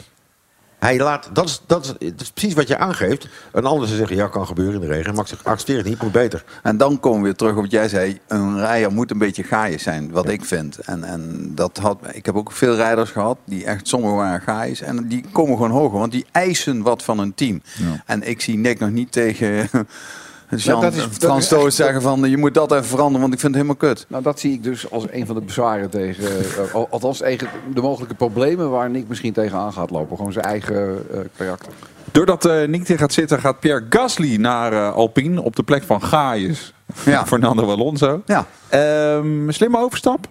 Hij laat, dat, is, dat, is, dat is precies wat je aangeeft. Een ander zou zeggen, ja, kan gebeuren in de regen. Max zegt, accepteer het niet, moet beter. En dan komen we weer terug op wat jij zei. Een rijder moet een beetje gaaiers zijn, wat ik vind. En, en dat had, ik heb ook veel rijders gehad die echt, sommigen waren gaaiers. En die komen gewoon hoger, want die eisen wat van een team. En ik zie Nick nog niet tegen Jean, dat is- dat Frans is Toos zeggen van je moet dat even veranderen, want ik vind het helemaal kut. Nou, dat zie ik dus als een van de bezwaren tegen... eh, al- althans, tegen de mogelijke problemen waar Nick misschien tegenaan gaat lopen. Gewoon zijn eigen eh, karakter. Doordat eh Nick er gaat zitten, gaat Pierre Gasly naar Alpine op de plek van Gaius. Ja. Fernando Alonso. Ja. Ehm, slimme overstap?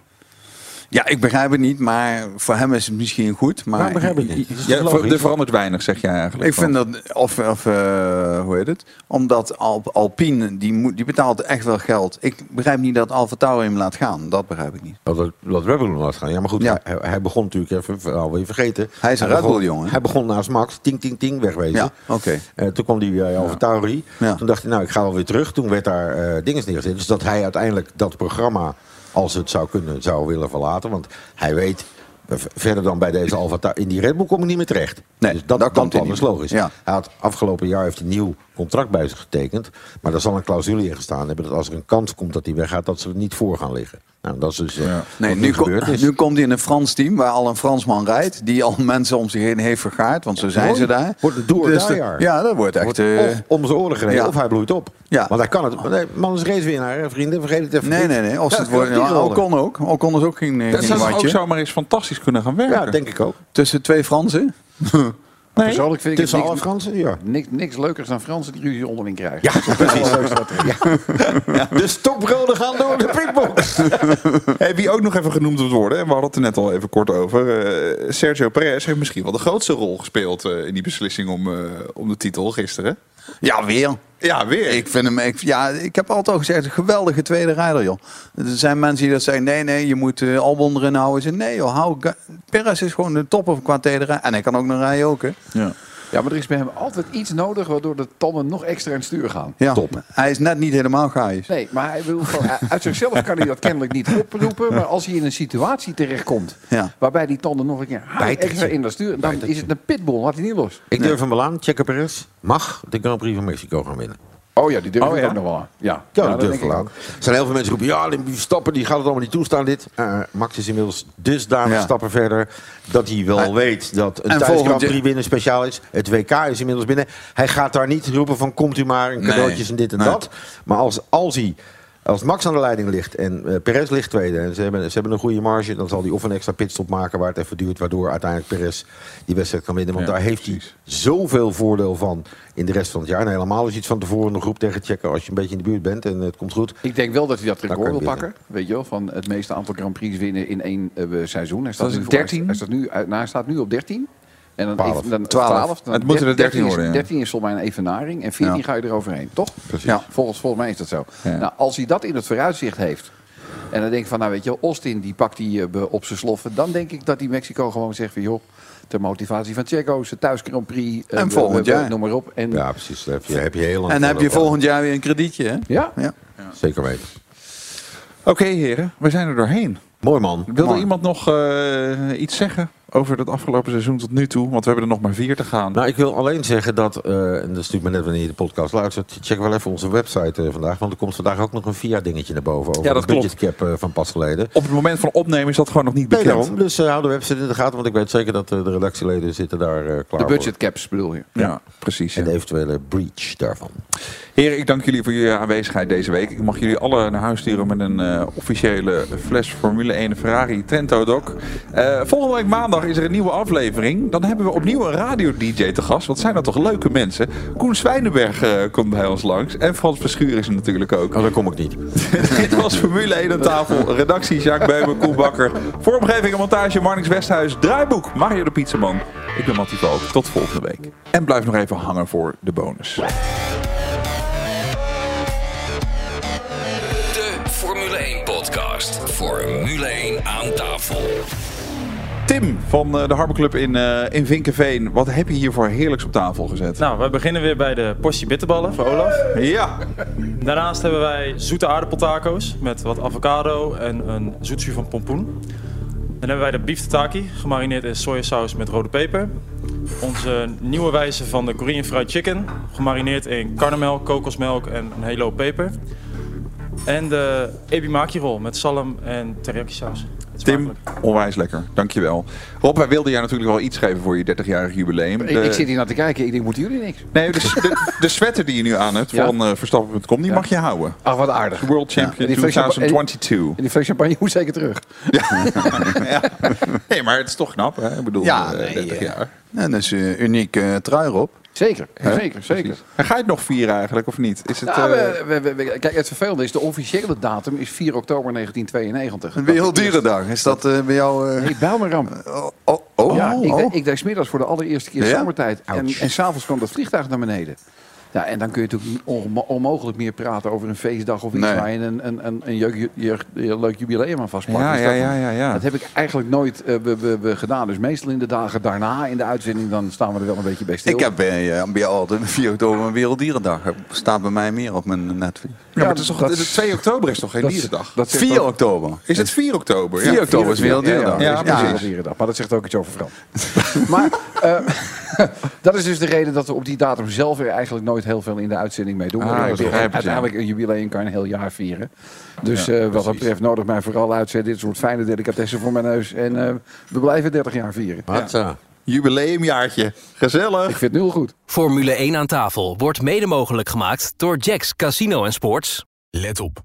Ja, ik begrijp het niet, maar voor hem is het misschien goed. Maar Waarom begrijp ik het niet? Ja, er verandert weinig, zeg jij eigenlijk. Ik vind dat, of, of eh, hoe heet het? Omdat Alp, Alpine, die, moet, die betaalt echt wel geld. Ik begrijp niet dat Alfa Tauri hem laat gaan. Dat begrijp ik niet. Dat, dat Red Bull laat gaan. Ja, maar goed, Ja. hij, hij begon natuurlijk even, je vergeten. Hij is een Red Bull jongen. Hij begon naast Max, ting, ting, ting, wegwezen. Ja, oké. Eh, toen kwam hij bij Alfa Tauri. Ja. Toen dacht hij, nou, ik ga wel weer terug. Toen werd daar eh dingen neergezet. Dus dat hij uiteindelijk dat programma, als het zou kunnen, zou willen verlaten. Want hij weet, eh, verder dan bij deze Alfa in die Red Bull kom ik niet meer terecht. Nee, dus dat, dat plan is logisch. Ja. Hij had afgelopen jaar heeft een nieuw contract bij zich getekend. Maar daar zal een clausule in gestaan hebben dat als er een kans komt dat hij weggaat, dat ze er niet voor gaan liggen. Nou, dat is dus eh, Nee, wat nu, nu ko- gebeurd is. nu komt hij in een Frans team waar al een Fransman rijdt. Die al mensen om zich heen heeft vergaard. Want zo zijn ze daar. Wordt het do or Dus. Ja, dat wordt echt... Wordt eh, of om zijn oren gereden, ja. of hij bloeit op. Ja. Want hij kan het. Nee, man is racewinnaar, hè, vrienden. Vergeet het even nee, niet. nee, nee. Of Ja, het wordt, ja. Ocon ook. Ocon is ook geen, eh, Dat geen zou ook zomaar eens fantastisch kunnen gaan werken. Ja, denk ik ook. Tussen twee Fransen. Persoonlijk vind ik Tussen alle niks, Fransen, ja. niks, niks leukers dan Fransen die ruzie onderling krijgen. Ja, precies. ja. De stokbroden gaan door de prikbox. Hey, wie ook nog even genoemd moet worden, en we hadden het er net al even kort over. eh, Sergio Perez heeft misschien wel de grootste rol gespeeld eh, in die beslissing om, eh, om de titel gisteren. Ja, weer. Ja, weer. Ik vind hem, ik, ja, ik heb altijd al gezegd, een geweldige tweede rijder, joh. Er zijn mensen die dat zeggen, nee, nee, je moet eh, Albon erin houden. Ze, nee, joh, hou, Perez is gewoon de topper qua tweede rijder. En hij kan ook nog rijden ook, hè. ja. Ja, maar er is bij hem altijd iets nodig waardoor de tanden nog extra aan het stuur gaan. Ja, Hij is net niet helemaal gaaiers. Nee, maar hij wil uit zichzelf kan hij dat kennelijk niet oproepen. Maar als hij in een situatie terechtkomt Ja. waarbij die tanden nog een keer extra in dat stuur, dan is het een pitbull, laat hij niet los. Ik durf hem wel aan. Checker Perez mag de Grand Prix van Mexico gaan winnen. Oh ja, die durf Oh ik ja? ook nog wel aan. Ja, Ja, dat dat durf denk ik wel aan. Er zijn heel veel mensen die roepen, ja, die Verstappen die gaat het allemaal niet toestaan dit. Eh, Max is inmiddels dusdanig Ja. stappen verder dat hij wel En- weet dat een en thuis volgend Grand Prix jaar- winnen speciaal is. Het WK is inmiddels binnen. Hij gaat daar niet roepen van komt u maar en Nee. cadeautjes en dit en Nee. dat. Maar als, als hij... Als Max aan de leiding ligt en eh, Perez ligt tweede en ze hebben, ze hebben een goede marge, dan zal hij of een extra pitstop maken waar het even duurt, waardoor uiteindelijk Perez die wedstrijd kan winnen. Want Ja, daar heeft precies. hij zoveel voordeel van in de rest van het jaar. En helemaal je iets van tevoren nog groep tegen checken als je een beetje in de buurt bent en het komt goed. Ik denk wel dat hij dat kan record wil winnen. pakken. Weet je wel, van het meeste aantal Grand Prix winnen in één eh, seizoen. Hij staat, Dat is nu, voor- 13? Hij staat, nu, uit- nou, hij staat nu op 13. En dan 12. even- dan 12. 12. Dan Het moeten er 13 is, worden, ja. 13 is volgens mij een evenaring en 14 Ja. ga je eroverheen, toch? Precies. Ja. Volgens, volgens mij is dat zo. Ja. Nou, als hij dat in het vooruitzicht heeft. En dan denk ik van, nou weet je, Austin die pakt die eh, op zijn sloffen. Dan denk ik dat die Mexico gewoon zegt van, joh, ter motivatie van Checo, zijn thuis Grand Prix. eh, En volgend jaar. Noem maar op. En, Ja, precies. Daar heb je, heb je heel lang En dan heb je volgend jaar weer een kredietje, hè? ja? Ja. Zeker weten. Oké heren, we zijn er doorheen. Mooi man. Wilde Mooi. iemand nog eh, iets zeggen over het afgelopen seizoen tot nu toe? Want we hebben er nog maar vier te gaan. Nou, ik wil alleen zeggen dat, eh, en dat is natuurlijk maar net wanneer je de podcast luistert, check wel even onze website eh, vandaag, want er komt vandaag ook nog een VIA-dingetje naar boven over Ja, dat de budgetcap eh, van pas geleden. Op het moment van opnemen is dat gewoon nog niet Nee, bekend. daarom. Dus eh, hou de website in de gaten, want ik weet zeker dat de redactieleden zitten daar eh, klaar De voor. budget caps bedoel je. ja, precies. En ja. de eventuele breach daarvan. Heren, ik dank jullie voor jullie aanwezigheid deze week. Ik mag jullie alle naar huis sturen met een eh, officiële fles Formule 1 Ferrari Trento Doc. Eh, volgende week maandag is er een nieuwe aflevering. Dan hebben we opnieuw een radio-dj te gast. Wat zijn dat toch leuke mensen. Koen Zwijnenberg eh, komt bij ons langs. En Frans Verschuur is er natuurlijk ook. Oh, daar kom ik niet. Dit was Formule 1 aan tafel. Redactie Jacques Beumer, Koen Bakker. Vormgeving en montage Marnix Westhuis. Draaiboek Mario de Pizzaman. Ik ben Mattie Valk. Tot volgende week. En blijf nog even hangen voor de bonus. Podcast. Formule 1 aan tafel. Tim van eh, de Harbor Club in, eh, in Vinkenveen. Wat heb je hier voor heerlijks op tafel gezet? Nou, we beginnen weer bij de portie bitterballen voor Olaf. Ja. Daarnaast hebben wij zoete aardappeltaco's met wat avocado en een zoetzuur van pompoen. Dan hebben wij de beef tataki, gemarineerd in sojasaus met rode peper. Onze nieuwe wijze van de Korean fried chicken, gemarineerd in karnemelk, kokosmelk en een hele hoop peper. En de ebimaki roll met salm en teriyaki saus. Tim, onwijs lekker. Dankjewel. Rob, wij wilden jou natuurlijk wel iets geven voor je 30-jarig jubileum. Ik, De- ik zit hier naar te kijken. Ik denk, moeten jullie niks? Nee, de, de, de sweater die je nu aan hebt Ja. van eh, Verstappen.com, die mag je houden. Ach, wat aardig. World Champion champa- 2022. En die fles champagne moet zeker terug. Nee, maar het is toch knap, hè? Ik bedoel, Ja, eh, nee, 30 eh, jaar. En dat is een uniek eh, trui erop. Zeker, zeker, zeker. Precies. En ga je het nog vieren eigenlijk, of niet? Is het, Nou, eh, we, we- we- we- kijk, het vervelende is, de officiële datum is 4 oktober 1992. Een Werelddierendag. Is dat eh, bij jou... eh, Nee, Bijlmerramp. Oh, oh, ja, ik, oh. ik deed 's middags voor de allereerste keer Ja? zomertijd. En, en s'avonds kwam dat vliegtuig naar beneden. Ja, en dan kun je natuurlijk onmo- onmogelijk meer praten over een feestdag of iets Nee. waar je een, een, een, een, jeugd- leuk jubileum aan vastpakt. Ja, Dus ja, dat- ja, ja, ja. Dat heb ik eigenlijk nooit eh, we, we, we gedaan. Dus meestal in de dagen daarna in de uitzending, dan staan we er wel een beetje bij stil. Ik heb bij, uh, bij jou altijd een 4 oktober een Werelddierendag. Dat staat bij mij meer op mijn netvlies. Ja, maar het is toch, dat- de 2 oktober is toch geen dat- dierendag? dat zegt 4 ook- oktober. Is het 4 oktober? 4 oktober is Werelddierendag. Ja, Ja, precies. Werelddierendag. Maar dat zegt ook iets over Frans. maar eh, dat is dus de reden dat we op die datum zelf er eigenlijk nooit heel veel in de uitzending mee doen. Ah, begrijp uiteindelijk een jubileum kan je een heel jaar vieren. Dus Ja, eh, wat dat betreft nodig mij vooral uit. Dit soort fijne delicatessen voor mijn neus. En eh, we blijven 30 jaar vieren. Hatsa. Jubileumjaartje. Gezellig. Ik vind het nu heel goed. Formule 1 aan tafel wordt mede mogelijk gemaakt door Jacks Casino en Sports. Let op.